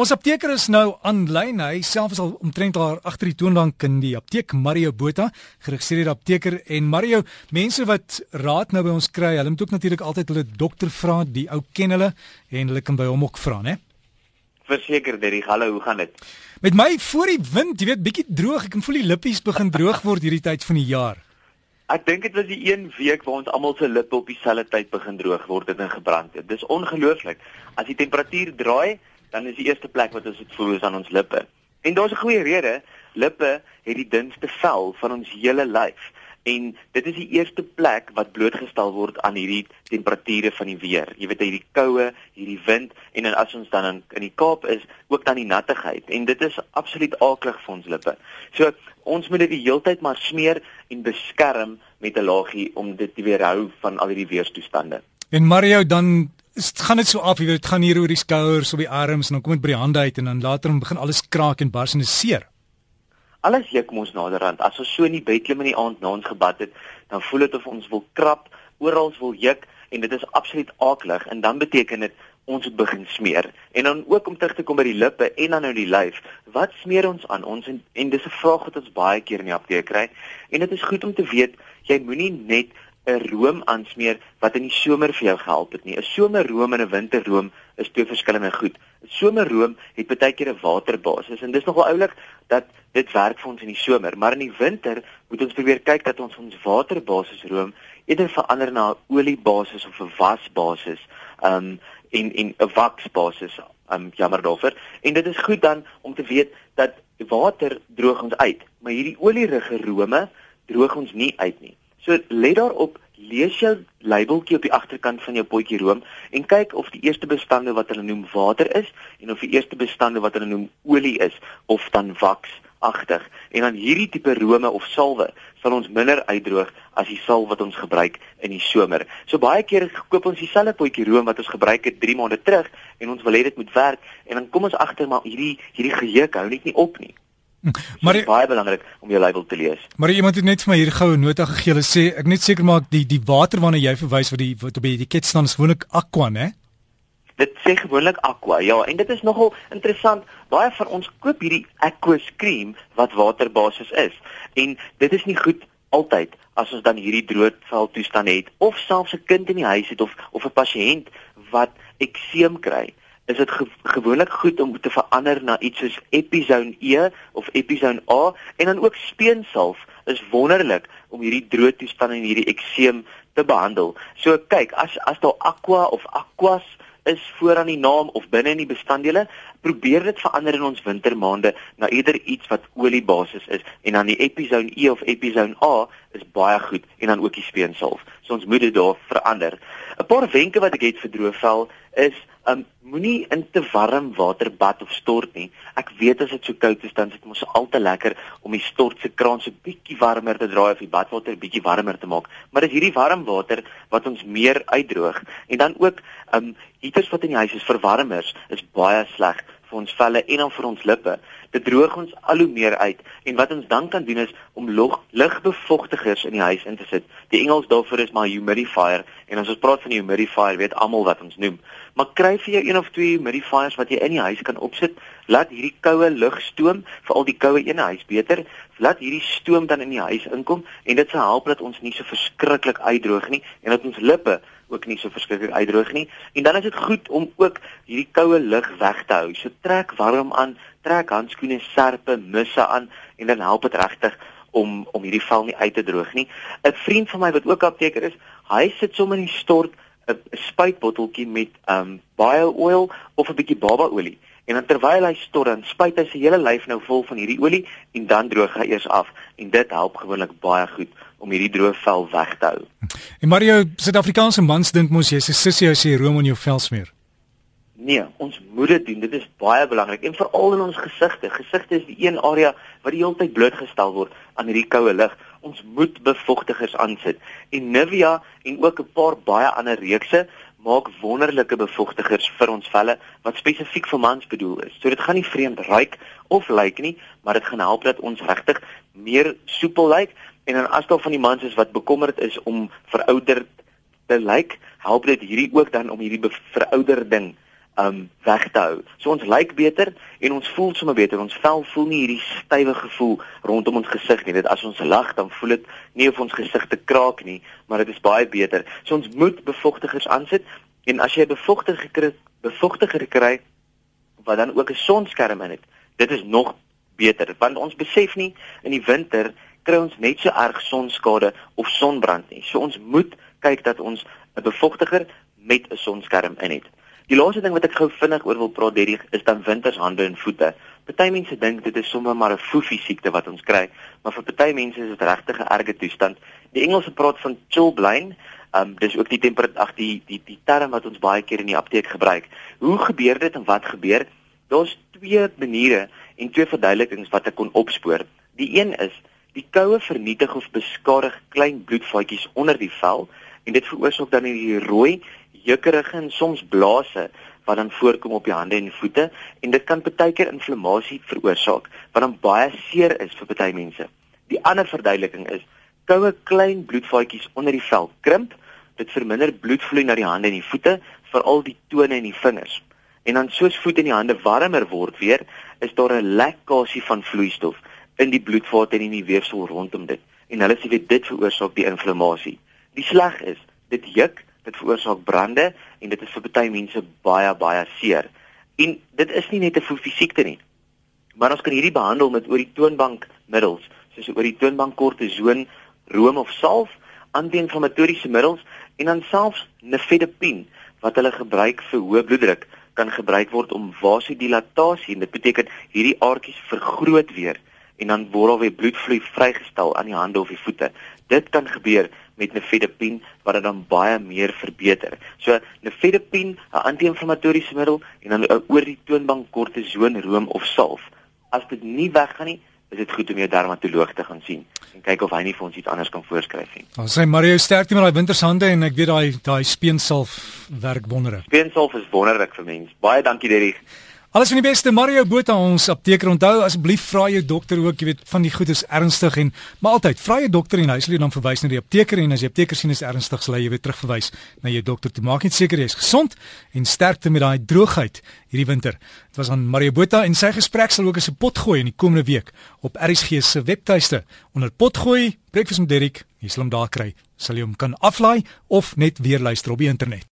Ons apteker is nou aanlyn. Hy self is al omtrent daar agter die toonbank in die apteek Mario Botha, geregistreerde apteker en Mario, mense wat raad nou by ons kry, hulle moet ook natuurlik altyd hulle dokter vra, die ou ken hulle en hulle kan by hom ook vra, né? Verseker, Derrick, hallo, hoe gaan dit? Met my voor die wind, jy weet, bietjie droog. Ek kan voel die lippies begin droog word hierdie tyd van die jaar. Ek dink dit was die een week waar ons almal se lippe op dieselfde tyd begin droog word en gebrand het. Dis ongelooflik. As die temperatuur draai, dan is die eerste plek wat ons dit voel is aan ons lippe. En daar's 'n goeie rede. Lippe het die dunste vel van ons hele lyf en dit is die eerste plek wat blootgestel word aan hierdie temperature van die weer. Jy weet hierdie koue, hierdie wind en dan as ons dan in, in die Kaap is, ook dan die nattigheid en dit is absoluut aaklig vir ons lippe. So ons moet dit die heeltyd maar smeer en beskerm met 'n laagie om dit te weerhou van al hierdie weerstoestande. En Mario dan Dit gaan net so af, jy weet, dit gaan hier oor die skouers, op die arms en dan kom dit by die hande uit en dan later begin alles kraak en bars en is seer. Alles juk mos naderhand. As ons so in die bed klim in die aand na ons gebad het, dan voel dit of ons wil krap, oral wil juk en dit is absoluut aaklig en dan beteken dit ons moet begin smeer. En dan ook om terug te kom by die lippe en dan nou die lyf. Wat smeer ons aan ons en, en dis 'n vraag wat ons baie keer in die apteek kry. En dit is goed om te weet, jy moenie net 'n room aansmeer wat in die somer vir jou gehelp het nie. 'n Somerroom en 'n winterroom is twee verskillende goed. 'n Somerroom het baie keer 'n waterbasis en dis nogal oulik dat dit werk vir ons in die somer, maar in die winter moet ons probeer kyk dat ons ons waterbasis room eerder verander na 'n oliebasis of 'n wasbasis. Um en en 'n waksbasis. Um jammer daarvoor. En dit is goed dan om te weet dat water droog ons uit, maar hierdie olierige rome droog ons nie uit nie. So let daarop, lees jou labeltjie op die agterkant van jou potjie room en kyk of die eerste bestande wat hulle noem water is en of die eerste bestande wat hulle noem olie is of dan waks agtig. En dan hierdie tipe rome of salwe sal ons minder uitdroog as die salwe wat ons gebruik in die somer. So baie keer koop ons dieselfde potjie room wat ons gebruik het 3 maande terug en ons wil hê dit moet werk en dan kom ons agter maar hierdie hierdie geheuk hou net nie op nie. Maar dit is baie belangrik om jou label te lees. Maar iemand het net vir my hier goue nota gegee. Hulle sê ek net seker maak die die water waarna jy verwys wat die wat op die etiket staan is gewoonlik aqua, né? Dit sê gewoonlik aqua. Ja, en dit is nogal interessant. Baie van ons koop hierdie aqua cream wat waterbasis is. En dit is nie goed altyd as ons dan hierdie droogval toestand het of selfs 'n kind in die huis het of of 'n pasiënt wat ekseem kry is dit ge gewoonlik goed om te verander na iets soos Epizone E of Epizone A en dan ook speensalf is wonderlik om hierdie droë toestande en hierdie ekseem te behandel. So kyk, as as daar Aqua of Aquas is vooraan die naam of binne in die bestanddele, probeer dit verander in ons wintermaande na eerder iets wat oliebasis is en dan die Epizone E of Epizone A is baie goed en dan ook die speensalf. So ons moet dit daar verander. 'n Paar wenke wat ek het vir droëvel is um moenie in te warm water bad of stort nie. Ek weet as dit so koud is dan is dit mos al te lekker om die stort se kraan so bietjie warmer te draai of die badwater bietjie warmer te maak. Maar dis hierdie warm water wat ons meer uitdroog. En dan ook um heaters wat in die huis is verwarmers is baie sleg vir ons velle en dan vir ons lippe. Dit droog ons al hoe meer uit en wat ons dan kan doen is om lugbevochtigers in die huis in te sit. Die Engels daarvoor is maar humidifier en as ons praat van 'n humidifier, weet almal wat ons noem. Maar kry vir jou een of twee humidifiers wat jy in die huis kan opsit. Laat hierdie koue lug stoom, veral die koue ene huis beter. Laat hierdie stoom dan in die huis inkom en dit sal help dat ons nie so verskriklik uitdroog nie en dat ons lippe ook nie so verskriklik uitdroog nie. En dan is dit goed om ook hierdie koue lug weg te hou. So trek warm aan, trek handskoene, serpe, musse aan en dan help dit regtig om om hierdie vel nie uit te droog nie. 'n Vriend van my wat ook apteker is, hy sit sommer in die stort 'n spuitbotteltjie met um baie oil of 'n bietjie babaolie. En dan terwyl hy stort dan spuit hy sy hele lyf nou vol van hierdie olie en dan droog hy eers af en dit help gewoonlik baie goed om hierdie droë vel weg te hou. En Mario, Suid-Afrikaanse mans dink mos jy sê sissie as jy room in jou vel smeer. Nee, ons moet dit doen. Dit is baie belangrik en veral in ons gesigte. Gesigte is die een area wat die hele tyd blootgestel word aan hierdie koue lig. Ons moet bevochtigers aansit. En Nivea en ook 'n paar baie ander reekse maak wonderlike bevochtigers vir ons velle wat spesifiek vir mans bedoel is. So dit gaan nie vreemd ruik of lyk nie, maar dit gaan help dat ons regtig meer soepel lyk En dan as daar van die mans is wat bekommerd is om verouderd te lyk, help dit hierdie ook dan om hierdie verouderding um weg te hou. So ons lyk beter en ons voel sommer beter. Ons vel voel nie hierdie stywe gevoel rondom ons gesig nie. Dit as ons lag dan voel dit nie of ons gesig te kraak nie, maar dit is baie beter. So ons moet bevochtigers aansit en as jy 'n bevochtiger kry, bevochtiger kry wat dan ook 'n sonskerm in het, dit is nog beter want ons besef nie in die winter kry ons net so erg sonskade of sonbrand nie. So ons moet kyk dat ons 'n bevochtiger met 'n sonskerm in het. Die laaste ding wat ek gou vinnig oor wil praat, Derrick, is dan wintershande en voete. Party mense dink dit is sommer maar 'n foefie siekte wat ons kry, maar vir party mense is dit regtig 'n erge toestand. Die Engelse praat van chilblain. Um dis ook die temperatuur ag die die die term wat ons baie keer in die apteek gebruik. Hoe gebeur dit en wat gebeur? Daar's twee maniere en twee verduidelikings wat ek kon opspoor. Die een is die koue vernietig of beskadig klein bloedvaatjies onder die vel en dit veroorsaak dan hierdie rooi jukkerige en soms blaase wat dan voorkom op die hande en voete en dit kan baie keer inflammasie veroorsaak wat dan baie seer is vir baie mense. Die ander verduideliking is koue klein bloedvaatjies onder die vel krimp, dit verminder bloedvloei na die hande en die voete, veral die tone en die vingers. En dan soos voete en die hande warmer word weer, is daar 'n lekkasie van vloeistof in die bloedvate en in die weefsel rondom dit. En hulle sê dit veroorsaak die inflammasie. Die sleg is, dit juk dit veroorsaak brande en dit is vir baie mense baie baie seer. En dit is nie net 'n fisiekte nie. Maar ons kan hierdie behandel met oor die toonbank middels, soos oor die toonbank kortison, room of salf, anti-inflammatoriese middels en dan selfs nifedipine wat hulle gebruik vir hoë bloeddruk kan gebruik word om vasodilatasie en dit beteken hierdie aardjies vergroot weer en dan word alweer bloedvloei vrygestel aan die hande of die voete. Dit kan gebeur met nifedipine wat dit dan baie meer verbeter. So nifedipine, 'n anti-inflammatoriese middel en dan oor die toonbank kortison, room of salf. As dit nie weggaan nie, is dit goed om jou dermatoloog te gaan sien en kyk of hy nie vir ons iets anders kan voorskryf nie. Ons sê Mario sterkte met daai wintershande en ek weet daai daai speensalf werk wonderlik. Speensalf is wonderlik vir mense. Baie dankie Derrick. Alles van die beste. Mario Botha ons apteker. Onthou asseblief vra jou dokter ook jy weet van die goed is ernstig en maar altyd vra jou dokter en hy sal jou dan verwys na die apteker en as die apteker sien is ernstig sal hy jou weer terugverwys na jou dokter toe. Maak net seker jy is gesond en sterkte met daai droogheid hierdie winter. Dit was aan Mario Botha en sy gesprek sal ook as 'n pot gooi in die komende week op RSG se webtuiste. Onder pot gooi breakfast met Derrick jy sal hom daar kry. Sal jy hom kan aflaai of net weer luister op die internet